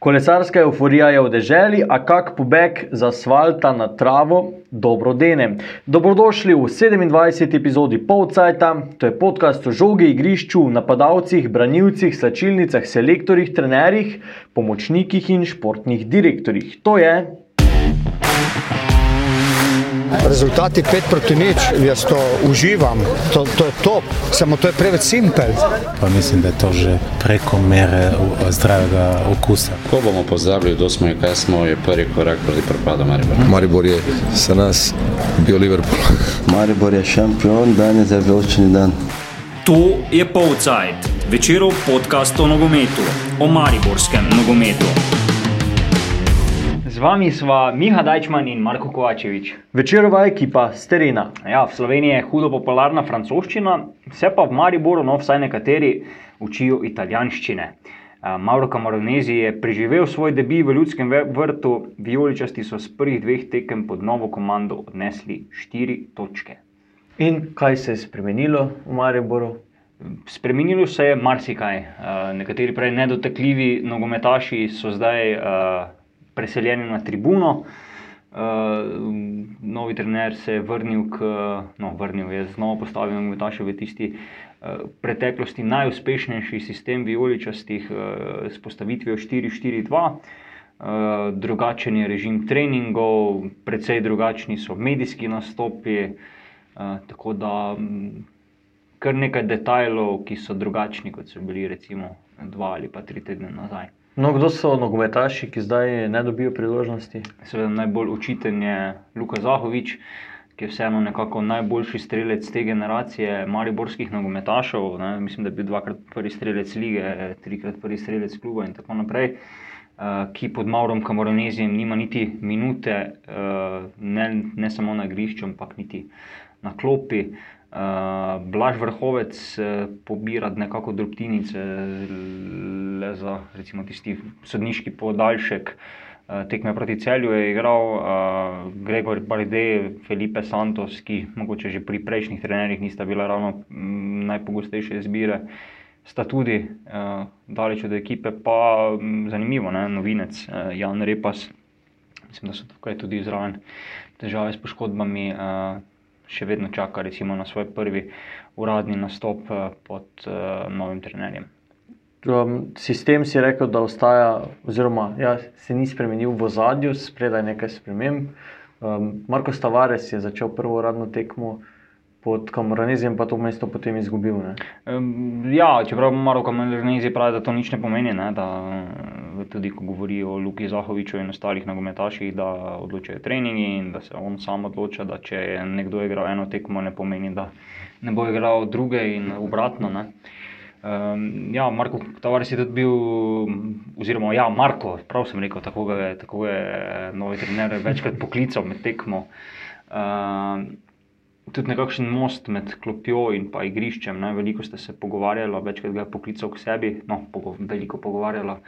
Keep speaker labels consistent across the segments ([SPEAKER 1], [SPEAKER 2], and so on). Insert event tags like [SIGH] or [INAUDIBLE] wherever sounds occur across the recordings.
[SPEAKER 1] Kolesarska euforija je v deželi, a kak pobeg z asfalta na travo dobro dene. Dobrodošli v 27. epizodi Polcajta, to je podcast o žogi, igrišču, napadalcih, branilcih, slačilnicah, selektorjih, trenerjih, pomočnikih in športnih direktorjih. To je
[SPEAKER 2] Rezultati 5 proti nič, jaz to uživam, to, to je top, samo to je preveč simpel.
[SPEAKER 3] Pa mislim, da je to že preko mere u- zdravega okusa.
[SPEAKER 4] Ko bomo pozabili, kdo smo in kaj smo, je prvi korak proti propadu Maribora.
[SPEAKER 5] Maribor je za nas bio Liverpool. [LAUGHS]
[SPEAKER 6] Maribor je šampion, danes je veličini dan.
[SPEAKER 7] To je Polcajt, večerov podcast o nogometu, o mariborskem nogometu.
[SPEAKER 8] Z vami sva Miha Dajčman in Marko Kovačevič.
[SPEAKER 1] večerova ekipa s terena.
[SPEAKER 8] Ja, v Sloveniji je hudo popularna francoščina, se pa v Mariboru, no vsaj nekateri, učijo italijanščine. Mauro Camaronezi je preživel svoj debi v ljudskem vrtu, vijoličasti so s prvih dveh tekem pod novo komando odnesli štiri točke.
[SPEAKER 1] In kaj se je spremenilo v Mariboru?
[SPEAKER 8] Spremenilo se je marsikaj. Nekateri prej nedotakljivi nogometaši so zdaj preseljeni na tribuno. Eh, Novi trener se je vrnil, k, no, vrnil je znova postavil nogometaše v tisti eh, preteklosti najuspešnejši sistem vijoličastih eh, s postavitvijo 4-4-2. Uh, drugačen je režim treningov, precej drugačni so medijski nastopi, uh, tako da mm, kar nekaj detajlov, ki so drugačni, kot so bili recimo dva ali pa tri tedne nazaj.
[SPEAKER 1] No, kdo so nogometaši, ki zdaj ne dobijo priložnosti?
[SPEAKER 8] Seveda najbolj učiten je Luka Zahovič, ki je vseeno nekako najboljši strelec te generacije mariborskih nogometašev. Ne. Mislim, da je bil dvakrat prvi strelec lige, trikrat prvi strelec kluba in tako naprej. Uh, ki pod Maurom Kamoronezijem nima niti minute, uh, ne, ne samo na igrišču, ampak niti na klopi. Uh, Blaž Vrhovec uh, pobira nekako drobtinice le za recimo, tisti sodniški podaljšek. Uh, tekme proti celju je igral uh, Gregor Barde, Felipe Santos, ki mogoče že pri prejšnjih trenerjih nista bila ravno mm, najpogostejše izbire. Sta tudi uh, daleč od ekipe, pa mm, zanimivo, ne? novinec uh, Jan Repas, mislim, da so tukaj tudi zraven težave s poškodbami. Uh, še vedno čaka recimo, na svoj prvi uradni nastop eh, pod uh, novim trenerjem.
[SPEAKER 1] Um, sistem si rekel, da ostaja, oziroma ja, se ni spremenil v zadju, spredaj nekaj sprememb. Um, Marko Stavares je začel prvo uradno tekmo pod Kamoranezijem, pa to mesto potem izgubil. Ne?
[SPEAKER 8] Ja, čeprav Maroko Melžnezi pravi, da to nič ne pomeni, ne, da eh, tudi ko govori o Luki Zahoviču in ostalih nogometaših, da odločajo treningi in da se on sam odloča, da če je nekdo igral eno tekmo, ne pomeni, da ne bo igral druge in obratno. Ne. Um, ja, Marko Tavares je tudi bil, oziroma ja, Marko, prav sem rekel, tako ga tako je novi trener večkrat poklical med tekmo. Um, tudi nekakšen most med klopjo in pa igriščem. Ne? Veliko ste se pogovarjali, večkrat ga je poklical k sebi, no, pogo veliko pogovarjala.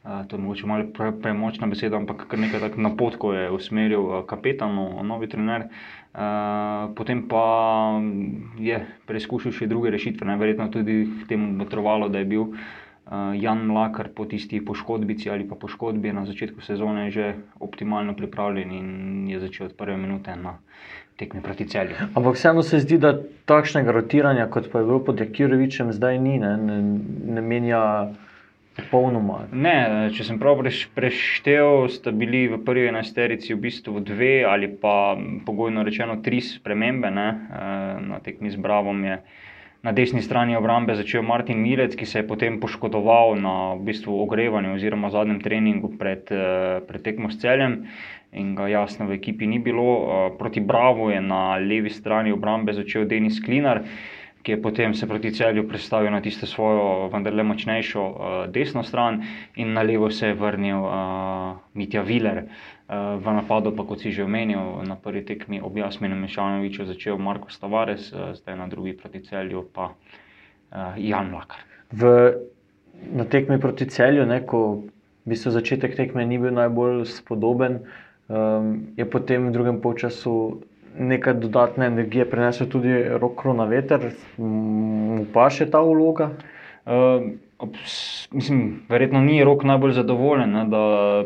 [SPEAKER 8] Uh, to je mogoče malo pre, premočna beseda, ampak kar nekaj tako napotkov je usmeril uh, kapetanu, novi trener. Uh, potem pa je preizkušal še druge rešitve, ne? verjetno tudi temu botrovalo, da je bil uh, Jan Mlakar po tisti poškodbici ali pa poškodbi na začetku sezone že optimalno pripravljen in je začel od prve minute na tekmi proti celju.
[SPEAKER 1] Ampak vseeno se zdi, da takšnega rotiranja, kot pa je bilo pod Jakirovičem, zdaj ni, ne, ne, ne menja popolnoma.
[SPEAKER 8] Ne, če sem prav preš, preštel, sta bili v prvi enajsterici v bistvu dve ali pa pogojno rečeno tri spremembe. Ne. Eh, Na tekmi z Bravom je na desni strani obrambe začel Martin Milec, ki se je potem poškodoval na v bistvu ogrevanju oziroma zadnjem treningu pred, eh, pred tekmo s celjem. In ga jasno v ekipi ni bilo. Eh, Proti Bravo je na levi strani obrambe začel Denis Klinar, ki je potem se proti celju predstavil na tisto svojo, vendarle močnejšo uh, desno stran, in na levo se je vrnil uh, Mitja Viler. Uh, v napadu, pa kot si že omenil, na prvi tekmi ob Jasminu Mešanoviču začel Marko Stavares, uh, zdaj na drugi proti celju pa uh, Jan Lakar.
[SPEAKER 1] V, na tekmi proti celju, ne, ko v bistvu začetek tekme ni bil najbolj spodoben, um, je potem v drugem polčasu nekaj dodatne energije prenesel tudi roko na veter, mu pa še ta vloga.
[SPEAKER 8] Uh, Obs, mislim, verjetno ni rok najbolj zadovoljen, ne, da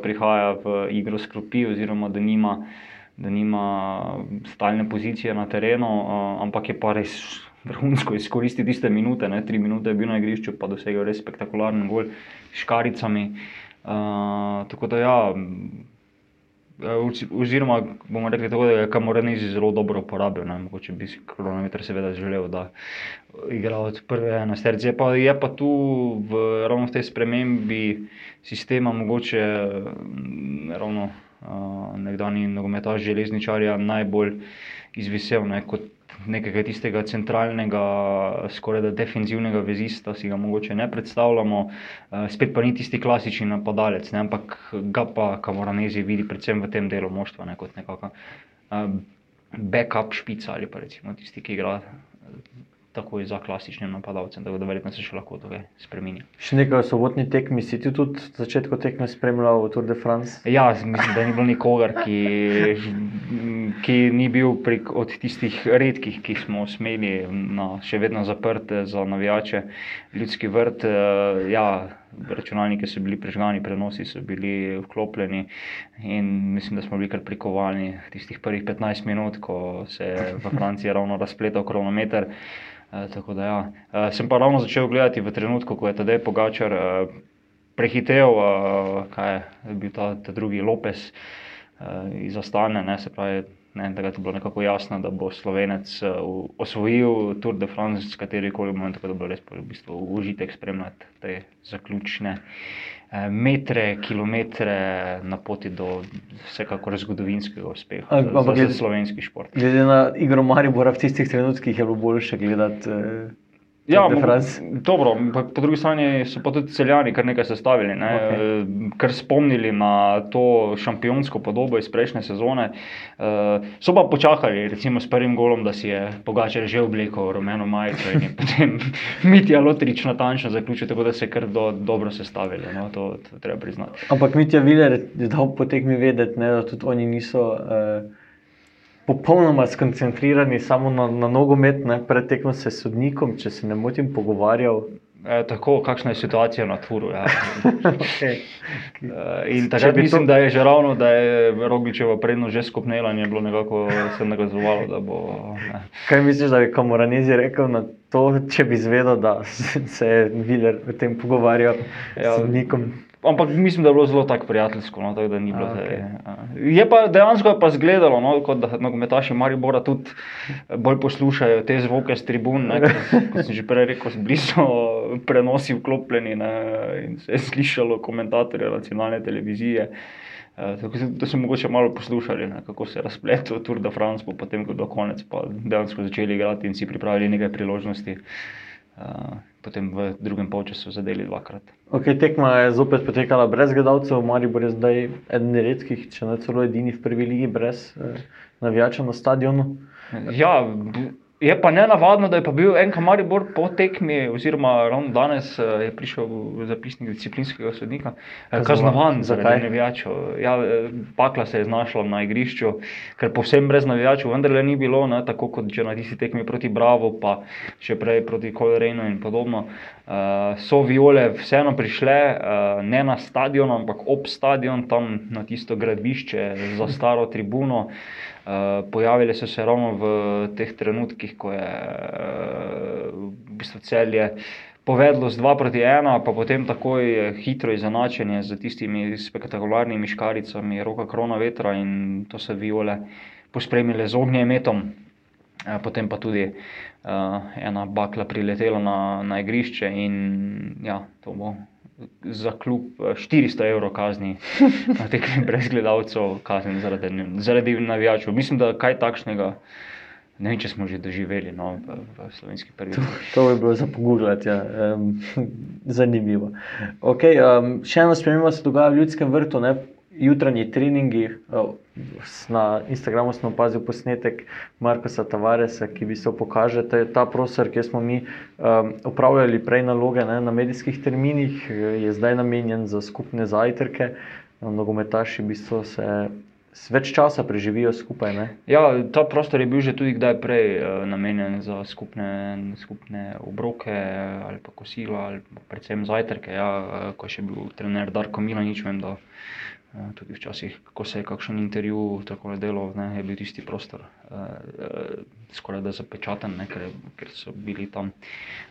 [SPEAKER 8] prihaja v igro s klopi, oziroma da nima, da nima stalne pozicije na terenu, uh, ampak je pa res vrhunsko izkoristil tiste minute. Ne, tri minute je bil na igrišču, pa dosegel res spektakularen gol s škaricami. Uh, tako da ja. Oziroma, bomo rekli tako, da je Kamoranezi zelo dobro uporabil. Ne? Mogoče bi si kronometer seveda želel, da igra od prve na srce. Je, je pa tu v, ravno v tej spremembi sistema mogoče ravno uh, nekdani nogometaš železničarja najbolj izvisel. Ne? Kot nekega tistega centralnega, skoraj da defensivnega vezista, si ga mogoče ne predstavljamo, uh, spet pa ni tisti klasični napadalec, ne? ampak ga pa Kamoranezi vidi predvsem v tem delu moštva, ne? kot nekakšen uh, backup špica ali pa recimo tisti, ki igra. Takoj za klasičnim napadalcem, tako da verjetno se še lahko tukaj spremenja.
[SPEAKER 1] Še nekaj o sobotni tekmi, si ti tudi začetku tekme spremljal v Tour de France?
[SPEAKER 8] Ja, mislim, da ni bilo nikogar, ki ki ni bil prek, od tistih redkih, ki smo smeli na še vedno zaprte za navijače, ljudski vrt. Uh, ja, računalniki so bili prežgani, prenosi so bili vklopljeni in mislim, da smo bili kar prikovani tistih prvih 15 minut, ko se je v Franciji ravno razpletel kronometer. Uh, da, ja. uh, sem pa ravno začel gledati v trenutku, ko je tedaj Pogačar prehitev, uh, kaj je bil ta, ta drugi Lopes. Uh, izostane, ne, se pravi, Ne, da je bilo nekako jasno, da bo Slovenec uh, osvojil Tour de France s kateri koli moment, tako da bo res v bistvu užitek spremljati te zaključne uh, metre, kilometre na poti do vsekakor zgodovinskega uspeha. Ampak za, za slovenski šport.
[SPEAKER 1] Glede na igro Maribora v tistih trenutkih je bilo boljše gledati. Uh...
[SPEAKER 8] Ja, dobro, po drugi strani so pa tudi celjani kar nekaj sestavili, ne? okay. kar spomnili na to šampionsko podobo iz prejšnje sezone. Uh, so pa počakali, recimo s prvim golom, da si je Pogačer že oblekel rumeno majico in [LAUGHS] potem Mitja Lotrič natančno zaključil, tako da se je kar do, dobro sestavili. No? To, to treba priznati.
[SPEAKER 1] Ampak Mitja Viler je dal potek mi vedeti, ne, da tudi oni niso. Uh popolnoma skoncentrirani samo na, na nogomet, ne pretekmo se s sodnikom, če se ne motim, pogovarjal.
[SPEAKER 8] E, tako, kakšna je situacija na Turu. Ja. [LAUGHS] okay. e, in takrat mislim, to... da je že ravno, da je Rogličeva prednost že skupnela in je bilo nekako se nakazovalo, da bo. Ne.
[SPEAKER 1] Kaj misliš, da bi Kamoranezi rekel na to, če bi zvedel, da se je Viler v tem pogovarjal ja, s sodnikom?
[SPEAKER 8] Ampak mislim, da je bilo zelo tako prijateljsko. No, tako bilo, A, okay. je, je pa dejansko je pa zgledalo, no, kot da nogometaši Maribora tudi bolj poslušajo te zvoke z tribun. Ne, kot sem že prej rekel, blizu [LAUGHS] prenosi vklopljeni ne, in se je slišalo komentatorje nacionalne televizije. Tako da so mogoče malo poslušali, ne, kako se je razpletel Tour de France, potem ko do konca pa dejansko začeli igrati in si pripravili nekaj priložnosti. Uh, potem v drugem polčasu zadeli dvakrat.
[SPEAKER 1] Okay, tekma je zopet potekala brez gledalcev, Maribor je zdaj eden redkih, če ne celo edini v prvi ligi, brez eh, navijača na stadionu.
[SPEAKER 8] Ja, Je pa ne navadno, da je bil en kamaribor po tekmi, oziroma ravno danes eh, je prišel zapisnik disciplinskega sodnika, eh, kaznovan zaradi navijačev. Ja, eh, pakla se je znašla na igrišču, ker povsem brez navijačev, vendar le ni bilo, ne, tako kot že na tisti tekmi proti Bravo, pa še prej proti Kolorenu in podobno. Uh, so viole vseeno prišle, uh, ne na stadion, ampak ob stadion, tam na tisto gradbišče za staro tribuno. Uh, Eh, pojavili so se ravno v teh trenutkih, ko je uh, v bistvu celje povedlo z 2 proti 1, pa potem takoj hitro izenačenje z tistimi spektakularnimi škaricami, roka krona vetra in to so viole pospremile z ognjemetom. Eh, potem pa tudi uh, ena bakla priletela na, na igrišče, in ja, to bo za klub 400 eh, evrov kazni, [LAUGHS] na tekmi brez gledalcev, kazni zaradi, zaradi navijačev. Mislim, da kaj takšnega. Ne vem, če smo že doživeli no, v, v slovenski prvi.
[SPEAKER 1] To, to bi bilo za pogubljati, ja. um, [LAUGHS] zanimivo. Okay, um, še ena sprememba se dogaja v ljudskem vrtu. Ne? jutranji treningi. Na Instagramu smo opazili posnetek Marka Tavaresa, ki bi se pokazal, da je ta prostor, kjer smo mi um, upravljali prej naloge ne, na medijskih terminih, je zdaj namenjen za skupne zajtrke. Nogometaši v bistvu se več časa preživijo skupaj. Ne?
[SPEAKER 8] Ja, ta prostor je bil že tudi kdaj prej uh, namenjen za skupne, skupne obroke ali pa kosila, ali pa predvsem zajtrke. Ja, uh, ko je bil trener Darko Milanič, vem, da uh, tudi včasih, ko se je kakšen intervju tako delal, ne, je bil tisti prostor uh, uh, skoraj da zapečaten, ne, ker, ker so bili tam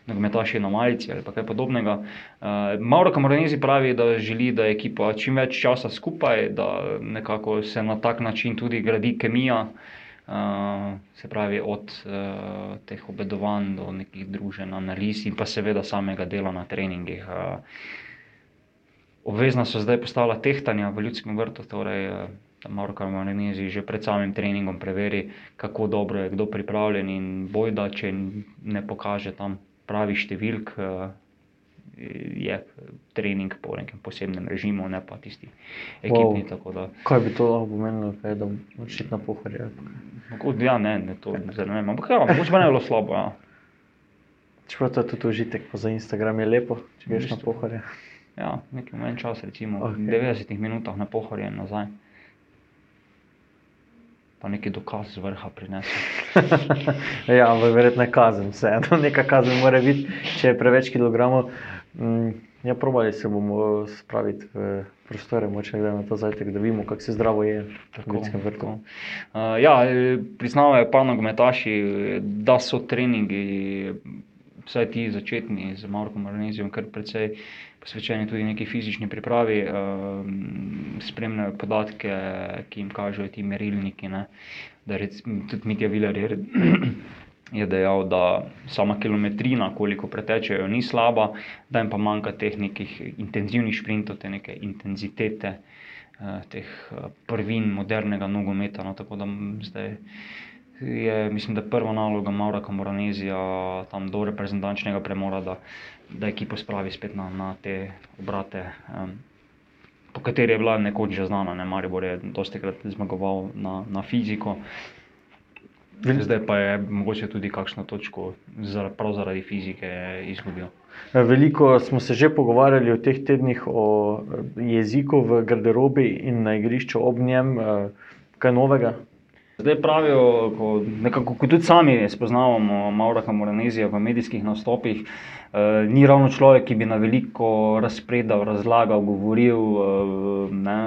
[SPEAKER 8] nogometaši na malici ali kaj podobnega. Uh, Mauro Kamoranezi pravi, da želi, da je ekipa čim več časa skupaj, da nekako se na tak način tudi gradi kemija. Uh, se pravi, od uh, teh obedovanj do nekih družen, analiz in pa seveda samega dela na treningih. Uh, obvezna so zdaj postala tehtanja v ljudskem vrtu, torej uh, Mauro Kamoranezi že pred samim treningom preveri, kako dobro je kdo pripravljen in bojda, če ne pokaže tam pravi številk, uh, je trening po nekem posebnem režimu, ne pa tisti ekipni.
[SPEAKER 1] Wow.
[SPEAKER 8] Da,
[SPEAKER 1] Kaj bi to lahko pomenilo, kaj, da moraš iti na pohorje?
[SPEAKER 8] ja, ne, ne, to zdaj ne vem, ampak ja, mogoče pa ne bi bilo slabo. Ja.
[SPEAKER 1] Čeprav to je tudi užitek, pa za Instagram je lepo, če greš na pohorje.
[SPEAKER 8] Ja, nekaj manj časa, recimo okay. 90 minutah na pohorje in nazaj. Pa neki dokaz z vrha prinesel. [LAUGHS]
[SPEAKER 1] ja, ampak verjetno je kazen, vseeno [LAUGHS] neka kazen mora biti, če je preveč kilogramov. Mm, ja, probali se bomo spraviti v prostore, moče gledati na to zajtrk, da vidimo, kako se zdravo je v ljudskem vrtu.
[SPEAKER 8] tako. Uh, ja, eh, priznavajo pa nogometaši, da so treningi, vsaj ti začetni z Markom Arnezijem, kar precej posvečeni tudi neki fizični pripravi, uh, spremljajo podatke, ki jim kažejo ti merilniki. Rec, tudi Mitja Viler je, [CLEARS THROAT] je dejal, da sama kilometrina, koliko pretečejo, ni slaba, da jim pa manjka teh nekih intenzivnih sprintov, te neke intenzitete eh, teh eh, prvin modernega nogometa. No, tako da zdaj je, mislim, da je prva naloga Maura Kamoranezija, tam do reprezentančnega premora, da, da ekipo spravi spet na, na te obrate. Um, Po kateri je bila nekoč že znana, ne Maribor je dosti krat zmagoval na, na fiziko, zdaj pa je mogoče tudi kakšno točko zar, prav zaradi fizike izgubil.
[SPEAKER 1] Veliko smo se že pogovarjali v teh tednih o jeziku v garderobi in na igrišču ob njem, eh, kaj novega.
[SPEAKER 8] Zdaj pravijo, ko, nekako, ko tudi sami spoznavamo Maura Kamoranezija v medijskih nastopih, eh, ni ravno človek, ki bi na veliko razpredal, razlagal, govoril. Eh, ne,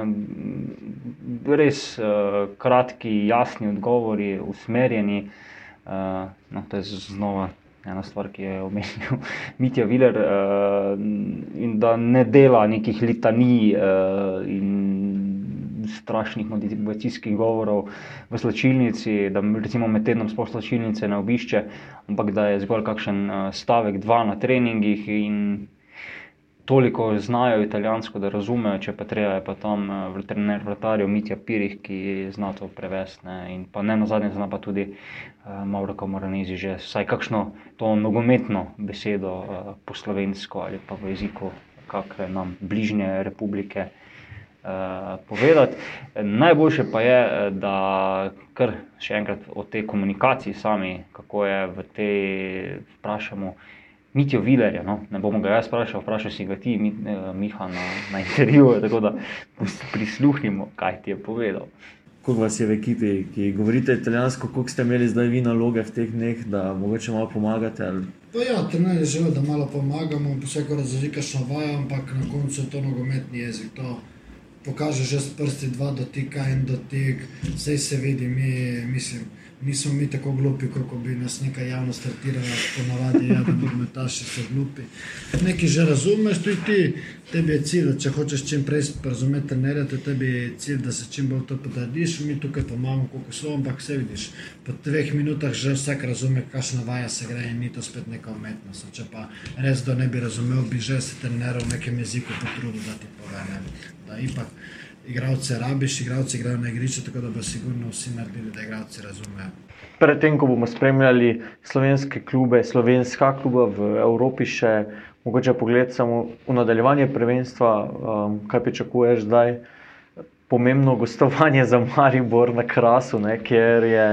[SPEAKER 8] res eh, kratki, jasni odgovori, usmerjeni. Eh, no, to je znova ena stvar, ki je omenil [LAUGHS] Mitja Viler, eh, in da ne dela nekih litanij eh, in strašnih motivacijskih govorov v slačilnici, da recimo med tednom sploh slačilnice ne obišče, ampak da je zgolj kakšen eh, stavek, dva na treningih in toliko znajo italijansko, da razumejo, če pa treba, je pa tam uh, trener vratarjev Mitja Pirih, ki zna to prevesti. Ne, in pa ne na zadnje zna pa tudi uh, Mauro Kamoranezi že vsaj kakšno to nogometno besedo uh, po slovensko ali pa v jeziku kakšne nam bližnje republike. Uh, povedati. Najboljše pa je, eh, da kar še enkrat o tej komunikaciji sami, kako je v tej, vprašamo, Mitijo Vilerja, no? ne bomo ga jaz vprašal, vprašal si ga ti, Mi, eh, Miha, na, na intervjuju, tako da prisluhnimo, kaj ti je povedal.
[SPEAKER 9] Koliko vas je v ekipi, ki govorite italijansko, koliko ste imeli zdaj vi naloge v teh dneh, da mogoče malo pomagate? Ali...
[SPEAKER 10] Pa ja, trener je želel, da malo pomagamo, vsako razlikašno vajo, ampak na koncu je to nogometni jezik. To pokaže že s prsti dva dotika in dotik, vse se vidi, mi, mislim, nismo mi tako glupi, kot bi nas neka javnost tretirala, ponavadi, ja, da nogometaši so glupi. Nekaj že razumeš, tudi ti, tebi je cilj, če hočeš čim prej razumeti to je tebi cilj, da se čim bolj to potrdiš, mi tukaj pomagamo, koliko so, ampak vse vidiš. Po dveh minutah že vsak razume, kakšna vaja se gre in ni to spet neka umetnost. Če pa res do ne bi razumel, bi že se trener v nekem jeziku potrudil, da ti pove. Ne? Da ipak igralce rabiš, igralci igrajo na igrišču, tako da bo sigurno vsi naredili, da igralci razumejo.
[SPEAKER 1] Predtem, ko bomo spremljali slovenske klube, slovenska kluba v Evropi, še mogoče pogled samo v nadaljevanje prvenstva, um, kaj pričakuješ zdaj. Pomembno gostovanje za Maribor na Krasu, ne, kjer, je,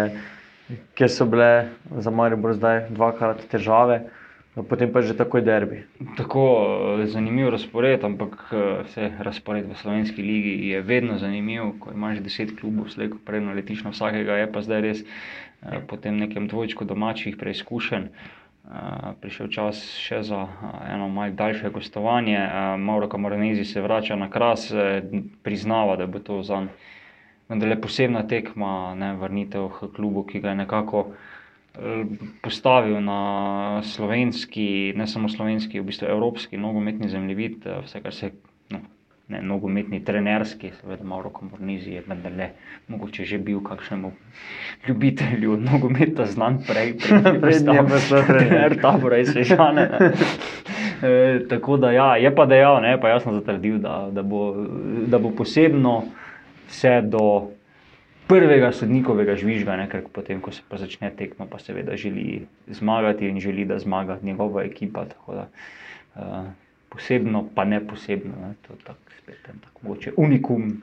[SPEAKER 1] kjer so bile za Maribor zdaj dvakrat težave. Potem pa že takoj derbi.
[SPEAKER 8] Tako eh, zanimiv razpored, ampak eh, vse razpored v slovenski ligi je vedno zanimiv, ko imaš deset klubov, slej ko prej naletiš na vsakega, je pa zdaj res eh, po tem nekem dvojčku domačih preizkušenj. Uh, prišel čas še za uh, eno malce daljše gostovanje. Uh, Mauro Kamoranezi se vrača na kras, eh, priznava, da bo to za njega posebna tekma, ne vrnitev k klubu, ki ga je nekako eh, postavil na slovenski, ne samo slovenski, v bistvu evropski nogometni zemljevid, eh, vse kar se. No, Ne, nogometni, trenerski, seveda, malo komornizi je vendar le, mogoče že bil kakšnemu ljubitelju nogometa znan prej,
[SPEAKER 1] pa [LAUGHS] šel trener.
[SPEAKER 8] tabora iz Sežane. ne. [LAUGHS] E, tako da ja, je pa dejal, ne, pa jasno zatrdil, da, da, bo, da bo posebno vse do prvega sodnikovega žvižga, ne, ker potem, ko se pa začne tekmo, pa seveda želi zmagati in želi, da zmaga njegova ekipa. Da, uh, posebno, pa ne posebno. Ne, to je tako spet en tak mogoče unikum,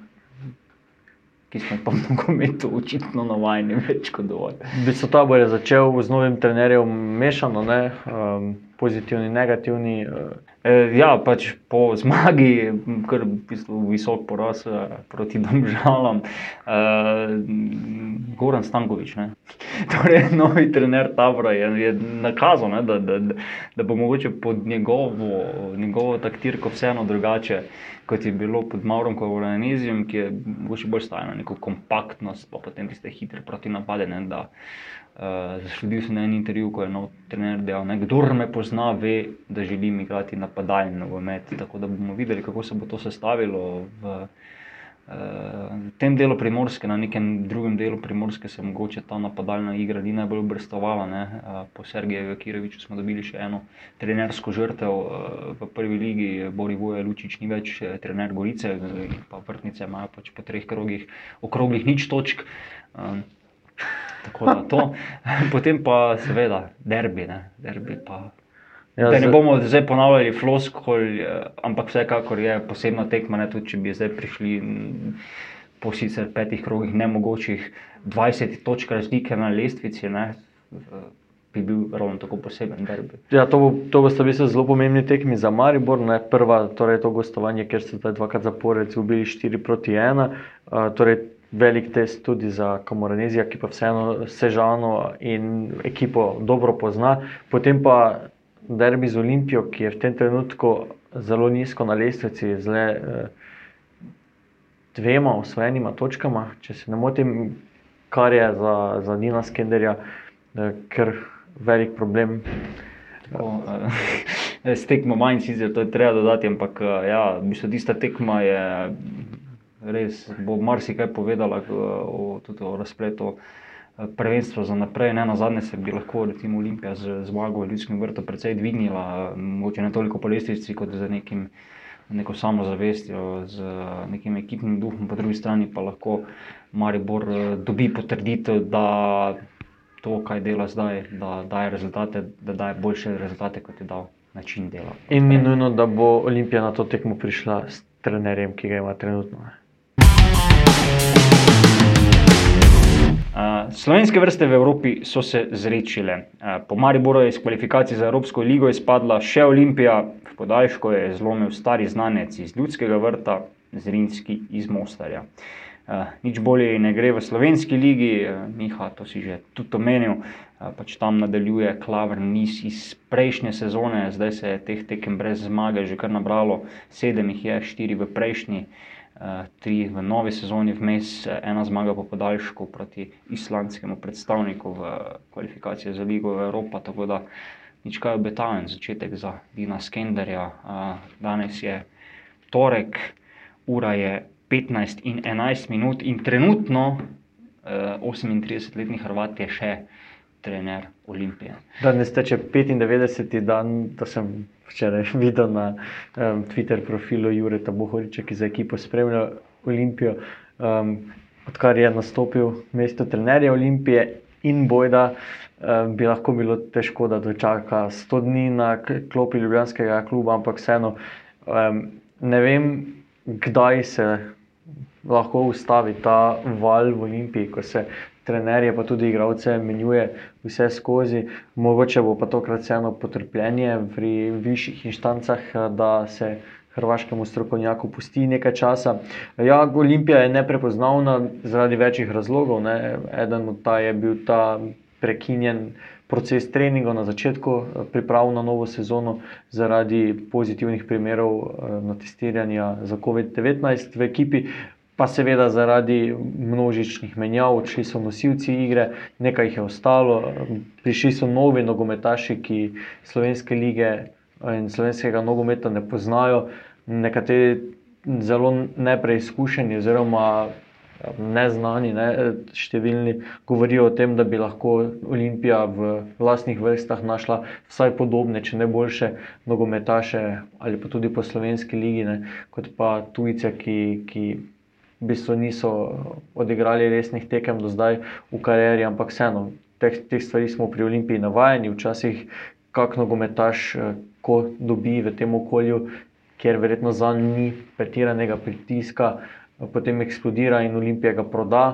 [SPEAKER 8] ki smo pa v nogometu očitno navajeni več kot dovolj.
[SPEAKER 1] Bistvo tabor je začel z novim trenerjem mešano, ne? um, pozitivni, negativni. Uh,
[SPEAKER 8] E, ja, pač po zmagi, kar v bistvu visok poraz eh, proti Domžalam, uh, Goran Stankovič, [LAUGHS] torej novi trener tabora, je, je nakazal, da, da, da, da bo mogoče pod njegovo, njegovo taktirko vseeno drugače, kot je bilo pod Maurom Kovanezijem, ki je bolj stajal na neko kompaktnost, pa potem tiste hitre proti napade. Ne, da, Uh, Zasledil sem en intervju, ko je nov trener dejal, da kdo me pozna, ve, da želim igrati napadalni nogomet. Tako da bomo videli, kako se bo to sestavilo v uh, tem delu primorske, na nekem drugem delu primorske se mogoče ta napadalna igra ni najbolj obrestovala. Po Sergeju Kiroviču smo dobili še eno trenersko žrtev v prvi ligi, Bori Voje Lučič ni več trener Gorice, pa vrtnice imajo pač po treh krogih, okroglih nič točk. Tako da to, [LAUGHS] potem pa seveda derbi, ne, derbi pa.
[SPEAKER 1] Ja,
[SPEAKER 8] Da ne bomo zdaj ponavljali floskol, eh, ampak vsekakor je posebna tekma, ne tudi če bi zdaj prišli po sicer petih krogih nemogočih 20 točk razlike na lestvici, ne, v- bi bil ravno tako poseben derbi.
[SPEAKER 1] Ja, to, bo, to bosta v bistvu zelo pomembni tekmi za Maribor. Ne? Prva, torej to gostovanje, kjer so zdaj dvakrat zapored ubili 4 proti 1. Uh, torej velik test tudi za Kamoranezija, ki pa vseeno Sežano in ekipo dobro pozna. Potem pa derbi z Olimpijo, ki je v tem trenutku zelo nizko na lestvici, z le uh, dvema osvojenima točkama, če se ne motim, kar je za, za Dina Skenderja uh, kar velik problem.
[SPEAKER 8] Tako, eh, [LAUGHS] S tekmo manj, sicer to je treba dodati, ampak eh, ja, v bistvu tista tekma je res, bo marsikaj povedala eh, o, tudi o razpletu eh, prvenstva za naprej. Ne na zadnje se bi lahko recimo Olimpija z zmago v Ljudskem vrtu precej dvignila, eh, mogoče ne toliko po lestvici kot z nekim. Neko samozavestjo, z eh, nekim ekipnim duhom, po drugi strani pa lahko Maribor dobi potrditev, da to, kaj dela zdaj, da daje rezultate, da daje boljše rezultate, kot je dal način dela.
[SPEAKER 1] In ni nujno, da bo Olimpija na to tekmo prišla s trenerjem, ki ga ima trenutno. ne.
[SPEAKER 8] Slovenske vrste v Evropi so se zrečile. Po Mariboru je iz kvalifikacij za Evropsko ligo izpadla še Olimpija, v podaljšku je zlomil stari znanec iz Ljudskega vrta, Zrinski iz Mostarja. Nič bolje ne gre v slovenski ligi, Miha, to si že tudi omenil. Pač tam nadaljuje klavrn niz iz prejšnje sezone, zdaj se je teh tekem brez zmage že kar nabralo, sedem jih je, štiri v prejšnji. Tri v novi sezoni, vmes ena zmaga po podaljšku proti islandskemu predstavniku v kvalifikacijah za Ligo Evropa. Tako da nič kaj obetaven začetek za Dina Skenderja. Danes je torek, ura je 15 in 11 minut, in trenutno uh, 38-letni Hrvat je še trener Olimpije.
[SPEAKER 1] Danes teče 95. dan, to sem včeraj [LAUGHS] videl na um, Twitter profilu Jureta Bohoriča, ki za ekipo spremlja Olimpijo. Um, odkar je nastopil mesto trenerja Olimpije in bojda, um, bi lahko bilo težko, da dočaka 100 dni na klopi Ljubljanskega kluba, ampak vseeno um, ne vem, kdaj se lahko ustavi ta val v Olimpiji, ko se trenerje, pa tudi igralce menjuje vse skozi. Mogoče bo pa tokrat vseeno potrpljenje pri višjih inštancah, eh, da se hrvaškemu strokovnjaku pusti nekaj časa. Ja, Olimpija je neprepoznavna zaradi večjih razlogov. Ne. Eden od ta je bil ta prekinjen proces treningov na začetku eh, priprav na novo sezono zaradi pozitivnih primerov eh, na testiranja za COVID-19 v ekipi. Pa seveda zaradi množičnih menjav, odšli so nosilci igre, nekaj jih je ostalo, prišli so novi nogometaši, ki slovenske lige in slovenskega nogometa ne poznajo, nekateri zelo nepreizkušeni, oziroma neznani, ne, številni govorijo o tem, da bi lahko Olimpija v vlastnih vrstah našla vsaj podobne, če ne boljše nogometaše ali pa tudi po slovenski ligi, ne, kot pa tujce, ki. ki V bistvu niso odigrali resnih tekem do zdaj v karieri, ampak vseeno, teh, teh stvari smo pri Olimpiji navajeni. Včasih, kako nogometaš, ko dobi v tem okolju, kjer verjetno za njim ni pretiranega pritiska, potem eksplodira in Olimpija ga proda,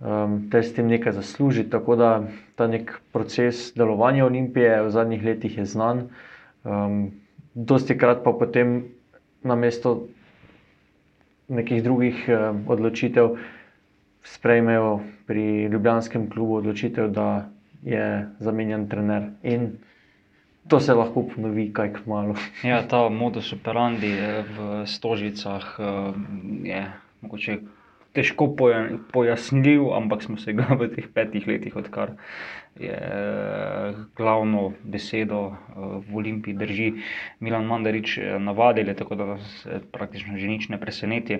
[SPEAKER 1] um, ter s tem nekaj zasluži. Tako da ta nek proces delovanja Olimpije v zadnjih letih je znan. Um, dosti krat pa potem na mesto nekih drugih uh, odločitev sprejmejo pri Ljubljanskem klubu odločitev, da je zamenjan trener. In to se lahko ponovi, kaj kmalo. [LAUGHS]
[SPEAKER 8] Ja, ta modus operandi v Stožicah je mogoče težko pojasnljiv, ampak smo se ga [LAUGHS] v teh petih letih, odkar je glavno besedo v Olimpiji drži Milan Mandarič, navadili, tako da nas praktično že nič ne preseneti.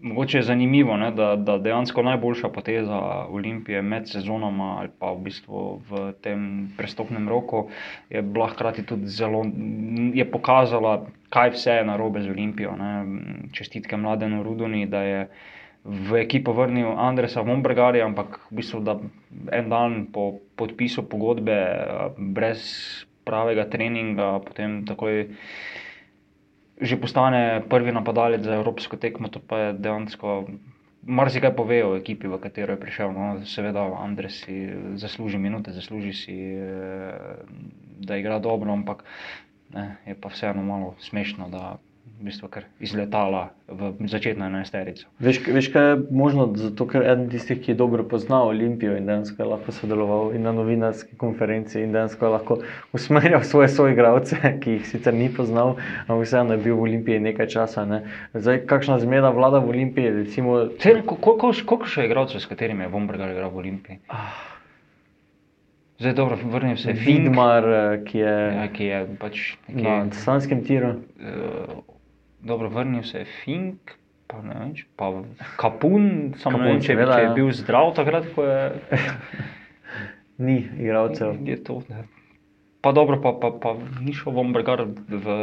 [SPEAKER 8] Mogoče je zanimivo, ne, da, da dejansko najboljša poteza Olimpije med sezonama ali pa v bistvu v tem prestopnem roku je bila hkrati tudi zelo, je pokazala, kaj vse je narobe z Olimpijo. Ne. Čestitke mlademu Rudoni, da je v ekipo vrnil Andresa Mombrgarja, ampak v bistvu, da en dan po podpisu pogodbe brez pravega treninga, potem takoj že postane prvi napadalec za evropsko tekmo, to pa je dejansko marsikaj pove o ekipi, v katero je prišel. No, seveda, Andres si zasluži minute, zasluži si, da igra dobro, ampak ne, je pa vseeno malo smešno, da v bistvu kar izletala v začetno enajsterico.
[SPEAKER 1] Veš, veš, kaj je možno? Zato, ker eden tistih, ki dobro pozna Olimpijo in dejansko je lahko sodeloval in na novinarski konferenci in dejansko je lahko usmerjal svoje soigralce, ki jih sicer ni poznal, ampak vseeno je bil v Olimpiji nekaj časa. Ne. Zdaj, kakšna zmeda vlada v Olimpiji? Recimo...
[SPEAKER 8] Koliko, koliko še igralcev, s katerimi je Vombrgar igral v Olimpiji?
[SPEAKER 1] Ah.
[SPEAKER 8] Zdaj, dobro, vrnil se je
[SPEAKER 1] Vidmar, ki je,
[SPEAKER 8] ja, ki je pač
[SPEAKER 1] nekje na Sanskem tiru.
[SPEAKER 8] Uh, dobro, vrnil se je Fink, pa ne vem, pa Kapun, samo Kapun, ne vem, če, seveda, če je bil zdrav takrat, ko je. [LAUGHS]
[SPEAKER 1] Ni igralcev.
[SPEAKER 8] Je to, ne. Pa dobro, pa, pa, pa ni šel Vombrgar v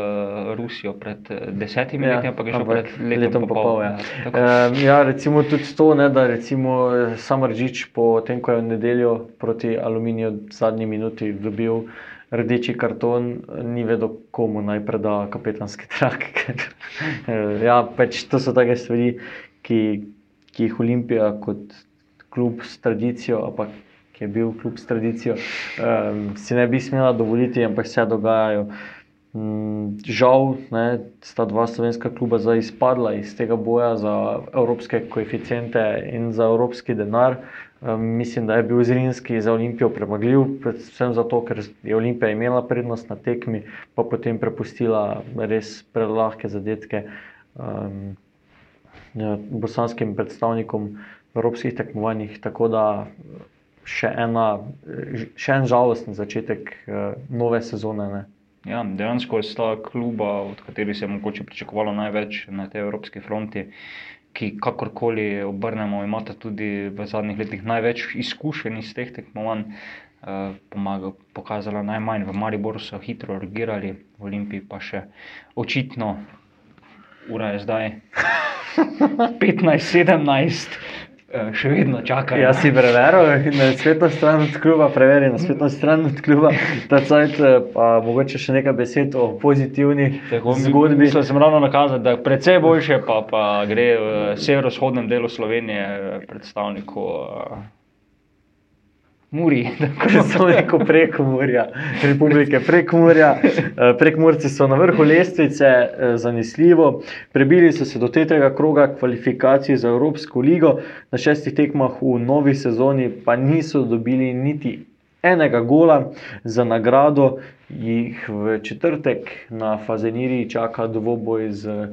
[SPEAKER 8] Rusijo pred desetimi
[SPEAKER 1] Ja,
[SPEAKER 8] leti, ampak je šel
[SPEAKER 1] ampak
[SPEAKER 8] pred letom,
[SPEAKER 1] letom
[SPEAKER 8] pa pol.
[SPEAKER 1] ja.
[SPEAKER 8] Tako.
[SPEAKER 1] Um, ja, recimo tudi to, ne, da recimo Samržič po tem, ko je v nedeljo proti Aluminiju v zadnji minuti dobil rdeči karton, ni vedel, komu naj preda kapetanski trak. [LAUGHS] ker, eh, ja, pač to so take stvari, ki, ki jih Olimpija kot klub s tradicijo, ampak ki je bil klub s tradicijo, um, si ne bi smela dovoliti, ampak se dogajajo. Mm, Žal ne, sta dva slovenska kluba zdaj izpadla iz tega boja za evropske koeficiente in za evropski denar. Um, mislim, da je bil Zrinski za Olimpijo premagljiv, predvsem zato, ker je Olimpija imela prednost na tekmi, pa potem prepustila res prelahke zadetke um, bosanskim predstavnikom v evropskih tekmovanjih. Tako da še, ena, še en žalosten začetek uh, nove sezone. Ne.
[SPEAKER 8] Ja, dejansko sta kluba, od katerih se je mogoče pričakovalo največ na tej evropski fronti, ki kakorkoli obrnemo, imata tudi v zadnjih letih največ izkušenj iz teh tekmovanj. Uh, pomaga, pokazala najmanj, v Mariboru so hitro reagirali, v Olimpiji pa še očitno, ura je zdaj 15, 17, eh, še vedno čakajo.
[SPEAKER 1] Jaz si preveril na spletno stran od kluba, preveri na spletno stran od kluba, ta cajt, pa mogoče še nekaj besed o pozitivni
[SPEAKER 8] Tako,
[SPEAKER 1] zgodbi.
[SPEAKER 8] Mislil sem ravno nakazati, da je precej boljše, pa, pa gre v severovzhodnem delu Slovenije eh, predstavniku uh, Muri. [LAUGHS]
[SPEAKER 1] Predstavniku Prekomorja, Republike Prekomorja. Eh, Prekmorci so na vrhu lestvice, eh, zanesljivo. Prebili so se do tretjega kroga kvalifikacij za Evropsko ligo, na šestih tekmah v novi sezoni pa niso dobili niti enega gola za nagrado. Jih v četrtek na Fazeniri čaka dvoboj z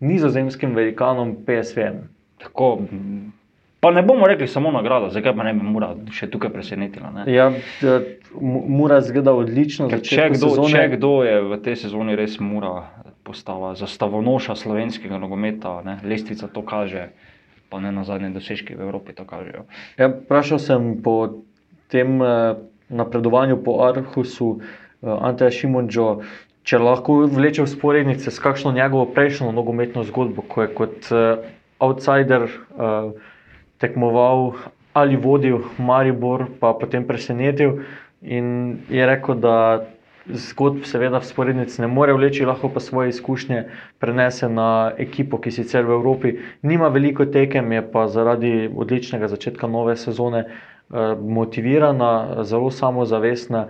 [SPEAKER 1] nizozemskim velikanom PSV.
[SPEAKER 8] Tako, pa ne bomo rekli samo nagrada, zakaj pa ne bi mora še tukaj presenetila. Ne?
[SPEAKER 1] Ja, Mura zgleda odlično.
[SPEAKER 8] Ker Če kdo,
[SPEAKER 1] sezone.
[SPEAKER 8] če kdo je v tej sezoni res mora postala zastavonoša slovenskega nogometa, ne? lestvica to kaže, pa ne na zadnje dosežki v Evropi to kažejo.
[SPEAKER 1] Ja, vprašal sem po tem eh, napredovanju po Arhusu, eh, Anteja Šimunčo, če lahko vleče usporednice s kakšno njegovo prejšnjo nogometno zgodbo, ko je kot eh, outsider eh, tekmoval ali vodil Maribor, pa potem presenetil. In je rekel, da zgodb, seveda, sporednic ne more vleči, lahko pa svoje izkušnje prenese na ekipo, ki sicer v Evropi nima veliko tekem, je pa zaradi odličnega začetka nove sezone eh, motivirana, zelo samozavestna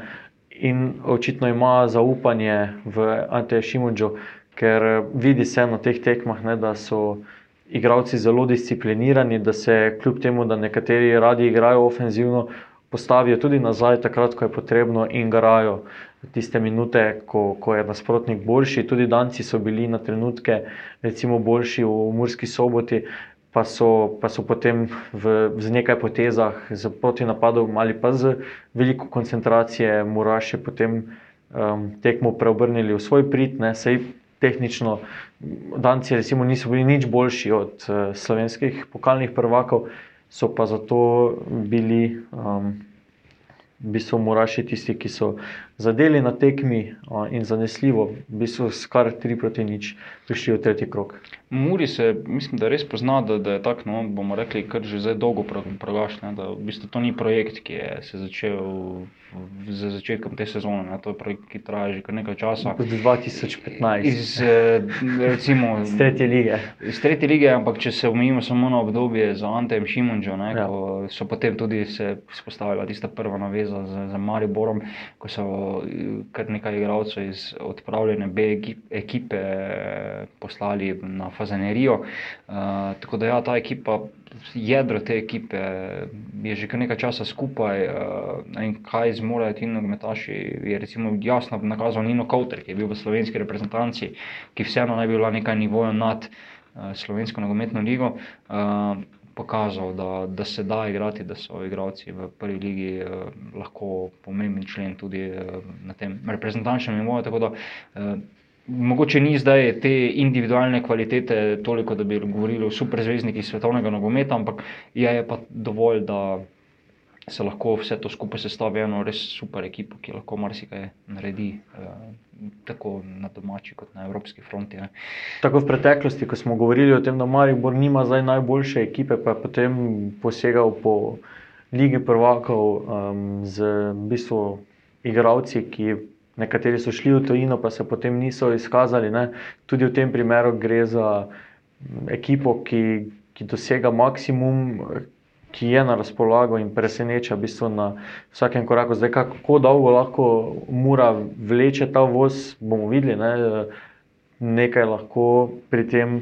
[SPEAKER 1] in očitno ima zaupanje v Anteja Šimunčo, ker eh, vidi se na teh tekmah, ne, da so igralci zelo disciplinirani, da se kljub temu, da nekateri radi igrajo ofenzivno, postavijo tudi nazaj, takrat, ko je potrebno, in garajo tiste minute, ko, ko je nasprotnik boljši. Tudi danci so bili na trenutke, recimo, boljši v Murski soboti. Pa so, pa so potem v, z nekaj potezah, z protinapadom ali pa z veliko koncentracije, Muraši potem um, tekmo preobrnili v svoj prid. Ne, sej tehnično Danci recimo, niso bili nič boljši od uh, slovenskih pokalnih prvakov, so pa zato bili um, v bistvu Muraši tisti, ki so zadeli na tekmi in zanesljivo, v bistvu skar 3 proti nič prišli v tretji krok.
[SPEAKER 8] Muri se, mislim, da res pozna, da, da je tako, no, bomo rekli, kar že zdaj dolgo progašne. Da v bistvu to ni projekt, ki je se začel z začetkom te sezone. Ne. To je projekt, ki traja že kar nekaj časa.
[SPEAKER 1] Od 2015.
[SPEAKER 8] Iz, eh, recimo, [LAUGHS]
[SPEAKER 1] iz tretje lige.
[SPEAKER 8] Iz tretje lige, ampak če se omejimo samo na obdobje z Antejem Šimunčo, ne,
[SPEAKER 1] Ja.
[SPEAKER 8] ko so potem tudi se spostavila tista prva naveza z, z Mariborom, ko so kar nekaj igralcev iz odpravljene B ekip- ekipe eh, poslali na Fazenerijo. Uh, tako da ja, ta ekipa, jedro te ekipe je že kar nekaj časa skupaj uh, in kaj zmorejo ti nogometaši, je recimo jasno nakazal Nino Kouter, ki je bil v slovenski reprezentanci, ki vseeno naj bi bila nekaj nivoja nad uh, slovensko nogometno ligo. Uh, Pokazal, da, da se da igrati, da so igralci v prvi ligi eh, lahko pomemben člen tudi eh, na tem reprezentančnem nivoju. Tako da eh, mogoče ni zdaj te individualne kvalitete toliko, da bi govorili o superzvezdnikih svetovnega nogometa, ampak je, je pa dovolj, da se lahko vse to skupaj sestavi v eno res super ekipo, ki lahko marsikaj naredi, eh, tako na domači kot na evropski fronti. Ne.
[SPEAKER 1] Tako v preteklosti, ko smo govorili o tem, da Maribor nima zdaj najboljše ekipe, pa je potem posegal po Ligi prvakov um, z v bistvu igralci, ki nekateri so šli v tujino, pa se potem niso izkazali. Ne. Tudi v tem primeru gre za ekipo, ki, ki dosega maksimum. Ki je na razpolago in preseneča v bistvu na vsakem koraku. Zdaj, kako dolgo lahko mora vleče ta voz, bomo videli. Ne? Nekaj lahko pri tem,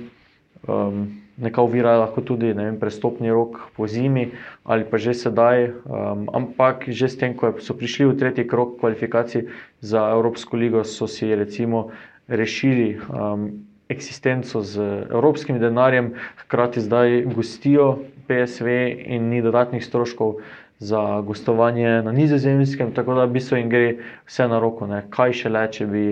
[SPEAKER 1] um, neka ovira je lahko tudi vem, prestopni rok po zimi ali pa že sedaj. Um, ampak že s tem, ko so prišli v tretji krok kvalifikacij za Evropsko ligo, so si recimo rešili um, eksistenco z evropskim denarjem, hkrati zdaj gostijo PSV in ni dodatnih stroškov. Za gostovanje na Nizozemskem, tako da bi se jim gre vse na roko. Ne. Kaj še le, če bi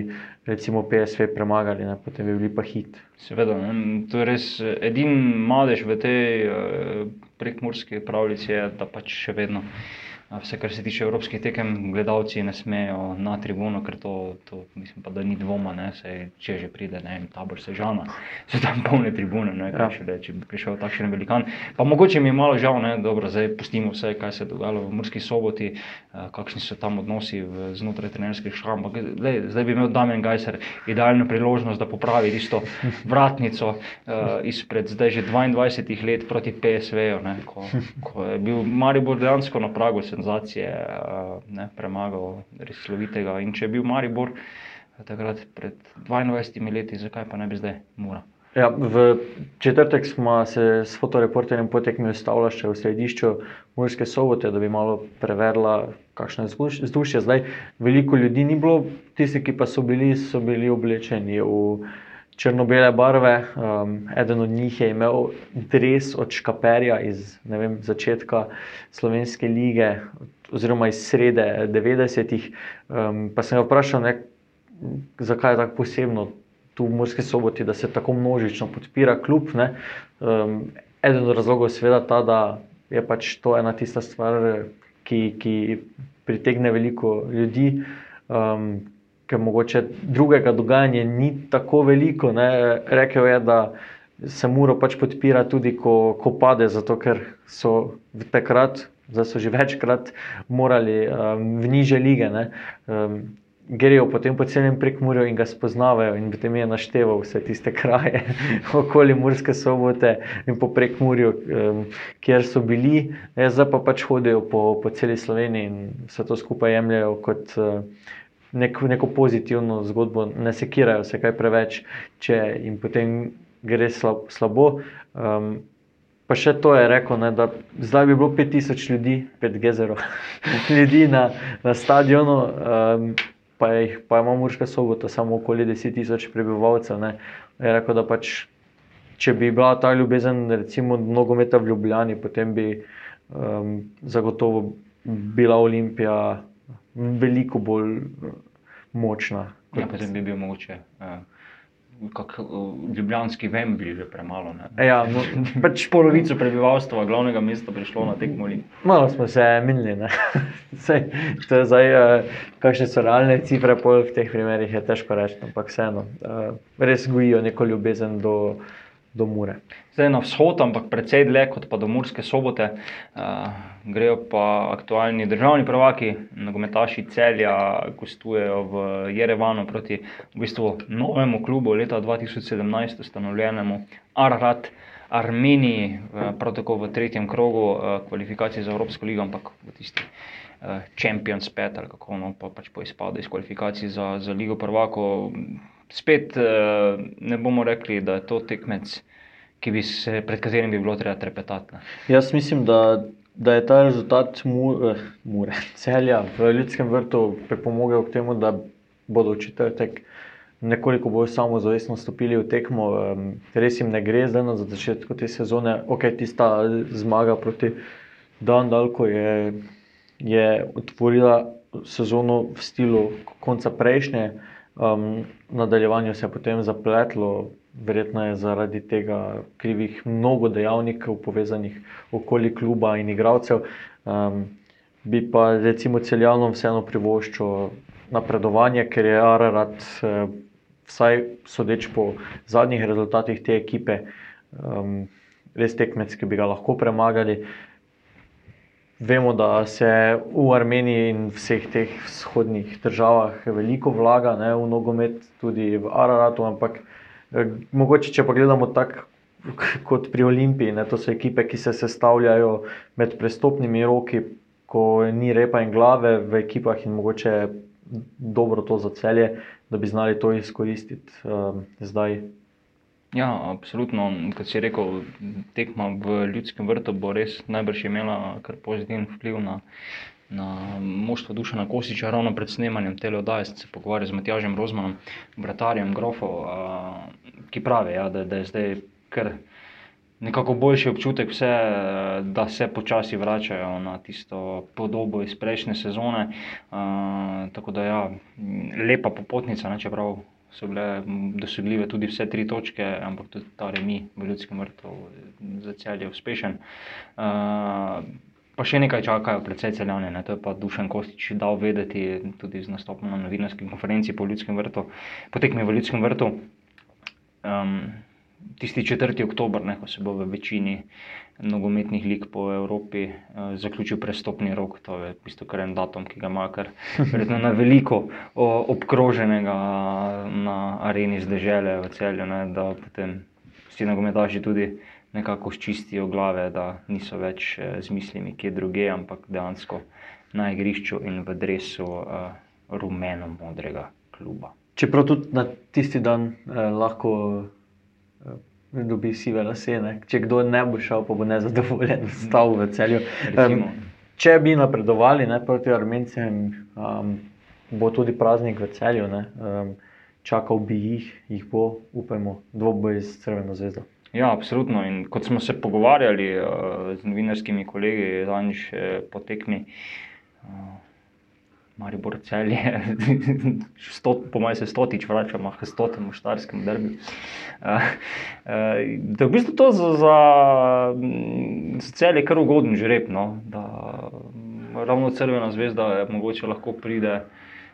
[SPEAKER 1] recimo PSV premagali, ne. potem bi bili pa hit.
[SPEAKER 8] Seveda, ne, to je res eh, edini madež v tej uh, prekmurski pravljici, je, da pač še vedno Vse, kar se tiče evropskih tekem, gledalci ne smejo na tribuno, ker to, to mislim, pa, da ni dvoma. Ne, sej, če že pride ne, tabor sežana, [LAUGHS] so tam polne tribune. Ne, ja. šele, če bi prišel takšen velikan. Pa mogoče mi je malo žal, da dobro, zdaj pustimo vse, kaj se je dogajalo v Murski soboti, uh, kakšni so tam odnosi v, znotraj trenerskih šram. Zdaj bi imel Damien Gajser idealno priložnost, da popravi isto [LAUGHS] vratnico uh, izpred zdaj že 22 let proti PSV-ju, ko, ko je bil Maribor dejansko na pragu senzacije, uh, ne, premagal res slovitega. In če je bil Maribor takrat pred 22 leti, zakaj pa ne bi zdaj Mura?
[SPEAKER 1] Ja, v četrtek smo se s fotoreporterjem potekmi ustavili še v središču Murske sobote, da bi malo preverila, kakšno je vzdušje. Zdaj, veliko ljudi ni bilo, tisti, ki pa so bili, so bili oblečeni v črno-bele barve. Um, eden od njih je imel dres od Škaperja iz vem, začetka Slovenske lige, oziroma iz srede 90-ih. Um, pa sem ga vprašal, ne, zakaj je tako posebno tu v Murski soboti, da se tako množično podpira kljub. Um, eden od razlogov je seveda ta, da je pač to ena tista stvar, ki, ki pritegne veliko ljudi. Um, Ker mogoče drugega dogajanja ni tako veliko. Ne. Rekel je, da se mora pač podpira tudi, ko, ko pade, zato ker so takrat, zdaj so že večkrat morali um, v niže lige. Um, grejo potem po celem prekmurju in ga spoznavajo, in potem je našteval vse tiste kraje [LAUGHS] okoli Murske sobote in po prekmurju, um, kjer so bili, ne, zdaj pa pač hodijo po, po celi Sloveniji in vse to skupaj jemljajo kot. Uh, Neko, neko pozitivno zgodbo, ne sekirajo se kaj preveč, če jim potem gre slabo. Um, pa še to je rekel, ne, da zdaj bi bilo 5000 ljudi, 5 gezerov, [LAUGHS] ljudi na, na stadionu. Um, pa, jih, pa ima Murska sobota samo okoli 10 tisoč prebivalcev. Ne. Je rekel, da pač, če bi bila ta ljubezen, recimo, nogometa v Ljubljani, potem bi um, zagotovo bila Olimpija veliko bolj močna.
[SPEAKER 8] Ja, potem bi bil mogoče. Uh kot ljubljanski Vembli, že premalo.
[SPEAKER 1] Ja, no, [LAUGHS]
[SPEAKER 8] pač polovico prebivalstva glavnega mesta prišlo na tekmo.
[SPEAKER 1] Malo smo se minili. Sej, [LAUGHS] to je zdaj, kakšne so realne cifre, pol v teh primerih je težko reči, ampak vseeno, res gojijo neko ljubezen do do Mure.
[SPEAKER 8] Zdaj na vzhod, ampak precej dlje kot pa do Murske sobote, uh, grejo pa aktualni državni prvaki, nogometaši celja, gostujejo v Jerevanu proti v bistvu novemu klubu leta 2017, ustanovljenemu Ararat. Armeniji, prav tako v tretjem krogu kvalifikacij za Evropsko ligo, ampak v tisti Champions 5 ali kako no, pa pač po izpadu iz kvalifikacij za, za Ligo prvako. Spet ne bomo rekli, da je to tekmec, bi se, pred katerim bi bilo treba trepetati. Ne.
[SPEAKER 1] Jaz mislim, da, da je ta rezultat mure, mure, [LAUGHS] celja v ljudskem vrtu pripomogel k temu, da bodo v četrtek nekoliko bolj samozavestno stopili v tekmo. Res jim ne gre zdaj na začetku te sezone. Ok, tista zmaga proti Dandalku je, je otvorila sezono v stilu konca prejšnje. Um, nadaljevanju se je potem zapletlo, verjetno je zaradi tega krivih mnogo dejavnikov, povezanih okoli kluba in igralcev. Um, bi pa recimo celjanom vseeno privoščil napredovanje, ker je Ararat, eh, vsaj sodeč po zadnjih rezultatih te ekipe, um, res tekmec, ki bi ga lahko premagali. Vemo, da se v Armeniji in vseh teh vzhodnih državah veliko vlaga ne, v nogomet, tudi v Araratu, ampak Eh, mogoče, če pa gledamo tako kot pri Olimpiji, ne, to so ekipe, ki se sestavljajo med prestopnimi roki, ko ni repa in glave v ekipah, in mogoče dobro to za celje, da bi znali to izkoristiti um, zdaj.
[SPEAKER 8] Ja, absolutno. Kot si rekel, tekma v ljudskem vrtu bo res najbrž imela kar pozitiven vpliv na na moštvo Dušana Kosiča, ravno pred snemanjem te oddaje, se pogovarjal z Matjažem Rozmanom, bratarjem Grofov, ki pravi, ja, da, da je zdaj kar nekako boljši občutek, vse, da se počasi vračajo na tisto podobo iz prejšnje sezone. A, tako da, ja, lepa popotnica, ne, čeprav. So bile dosegljive tudi vse tri točke, ampak tudi ta remi v ljudskem vrtu za cel je uspešen. Uh, Pa še nekaj čakajo, predvsej celjane. Ne? To je pa Dušan Kostič dal vedeti tudi z nastopom na novinarski konferenci po Ljudskem vrtu, potekmi v Ljudskem vrtu. Um, tisti 4. oktober, ne, ko se bo v večini nogometnih lig po Evropi uh, zaključil prestopni rok, to je v bistvu kar en datum, ki ga ima kar [LAUGHS] verjetno na veliko o, obkroženega na areni zdržele v celju, ne, da potem vsi nogometaši tudi nekako ščistijo glave, da niso več eh, z mislimi kje druge, ampak dejansko na igrišču in v dresu uh, rumeno-modrega kluba.
[SPEAKER 1] Čeprav tudi na tisti dan eh, lahko eh, dobi sive lasene, če kdo ne bo šel, pa bo nezadovoljen, stal v celju. Um, če bi napredovali ne, proti Armencem, um, bo tudi praznik v celju. Ne, um, čakal bi jih, jih bo, upajmo, dvoboj z Crveno zvezdo.
[SPEAKER 8] Ja, absolutno. In kot smo se pogovarjali uh, z novinarskimi kolegi, zadnjič uh, po tekmi, uh, Maribor celje, [LAUGHS] stot, po mojem se stotič vračamo k stotemu štarskemu derbi. Uh, uh, da je v bistvu to za, za, za celje kar ugoden žreb, no? da mm, ravno Crvena zvezda je mogoče lahko pride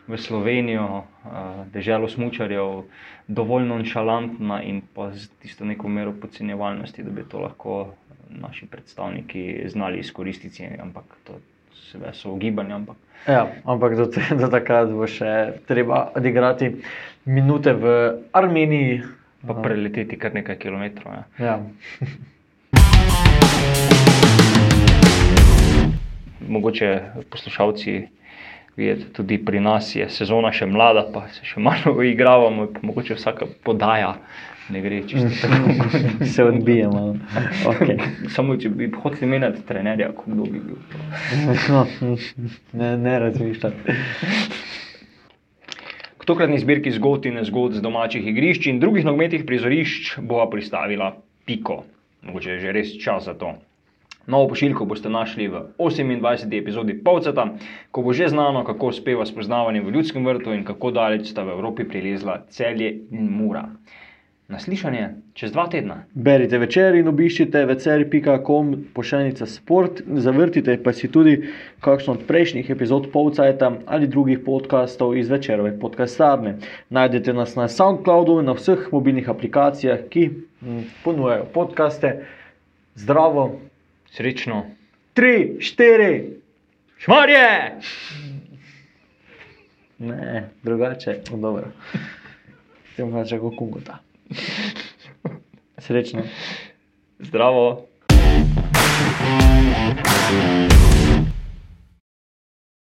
[SPEAKER 8] v Slovenijo, uh, deželo smučarjev, dovolj nonšalantna in pa z tisto neko mero podcenjevalnosti, da bi to lahko naši predstavniki znali izkoristiti, ampak to seveda so ugibanja. Ampak
[SPEAKER 1] Ja, ampak do, te- do takrat bo še treba odigrati minute v Armeniji.
[SPEAKER 8] pa preleteti kar nekaj kilometrov. Ja.
[SPEAKER 1] Ja. [LAUGHS]
[SPEAKER 8] Mogoče poslušalci vidite, tudi pri nas je sezona še mlada, pa se še malo [LAUGHS] igravamo, pa mogoče vsaka podaja ne gre čisto [LAUGHS] tako.
[SPEAKER 1] Se odbijemo. Okay. [LAUGHS]
[SPEAKER 8] Samo če bi hoteli menjati trenerja, kdo bi bil.
[SPEAKER 1] Ne, ne razmišljati.
[SPEAKER 8] K tokratni zbirki zgodb in zgodb z domačih igrišč in drugih nogometnih prizorišč bova pristavila piko. Mogoče je že res čas za to. Novo pošiljko boste našli v 28. epizodi Povceta, ko bo že znano, kako uspeva spoznavanje v ljudskem vrtu in kako daleč sta v Evropi prilezla celje in mura. Naslišanje čez dva tedna.
[SPEAKER 1] Berite večer in obiščite večer.com pošiljnica sport, zavrtite pa si tudi kakšno od prejšnjih epizod Povcajta ali drugih podkastov iz večerove podcastarne. Najdete nas na SoundCloudu in na vseh mobilnih aplikacijah, ki mm, ponujajo podkaste. Zdravo,
[SPEAKER 8] Srečno.
[SPEAKER 1] tri, štiri,
[SPEAKER 8] Šmarje!
[SPEAKER 1] ne, drugače, no, dobro. Tem pa če kako kungota. Srečno.
[SPEAKER 8] Zdravo.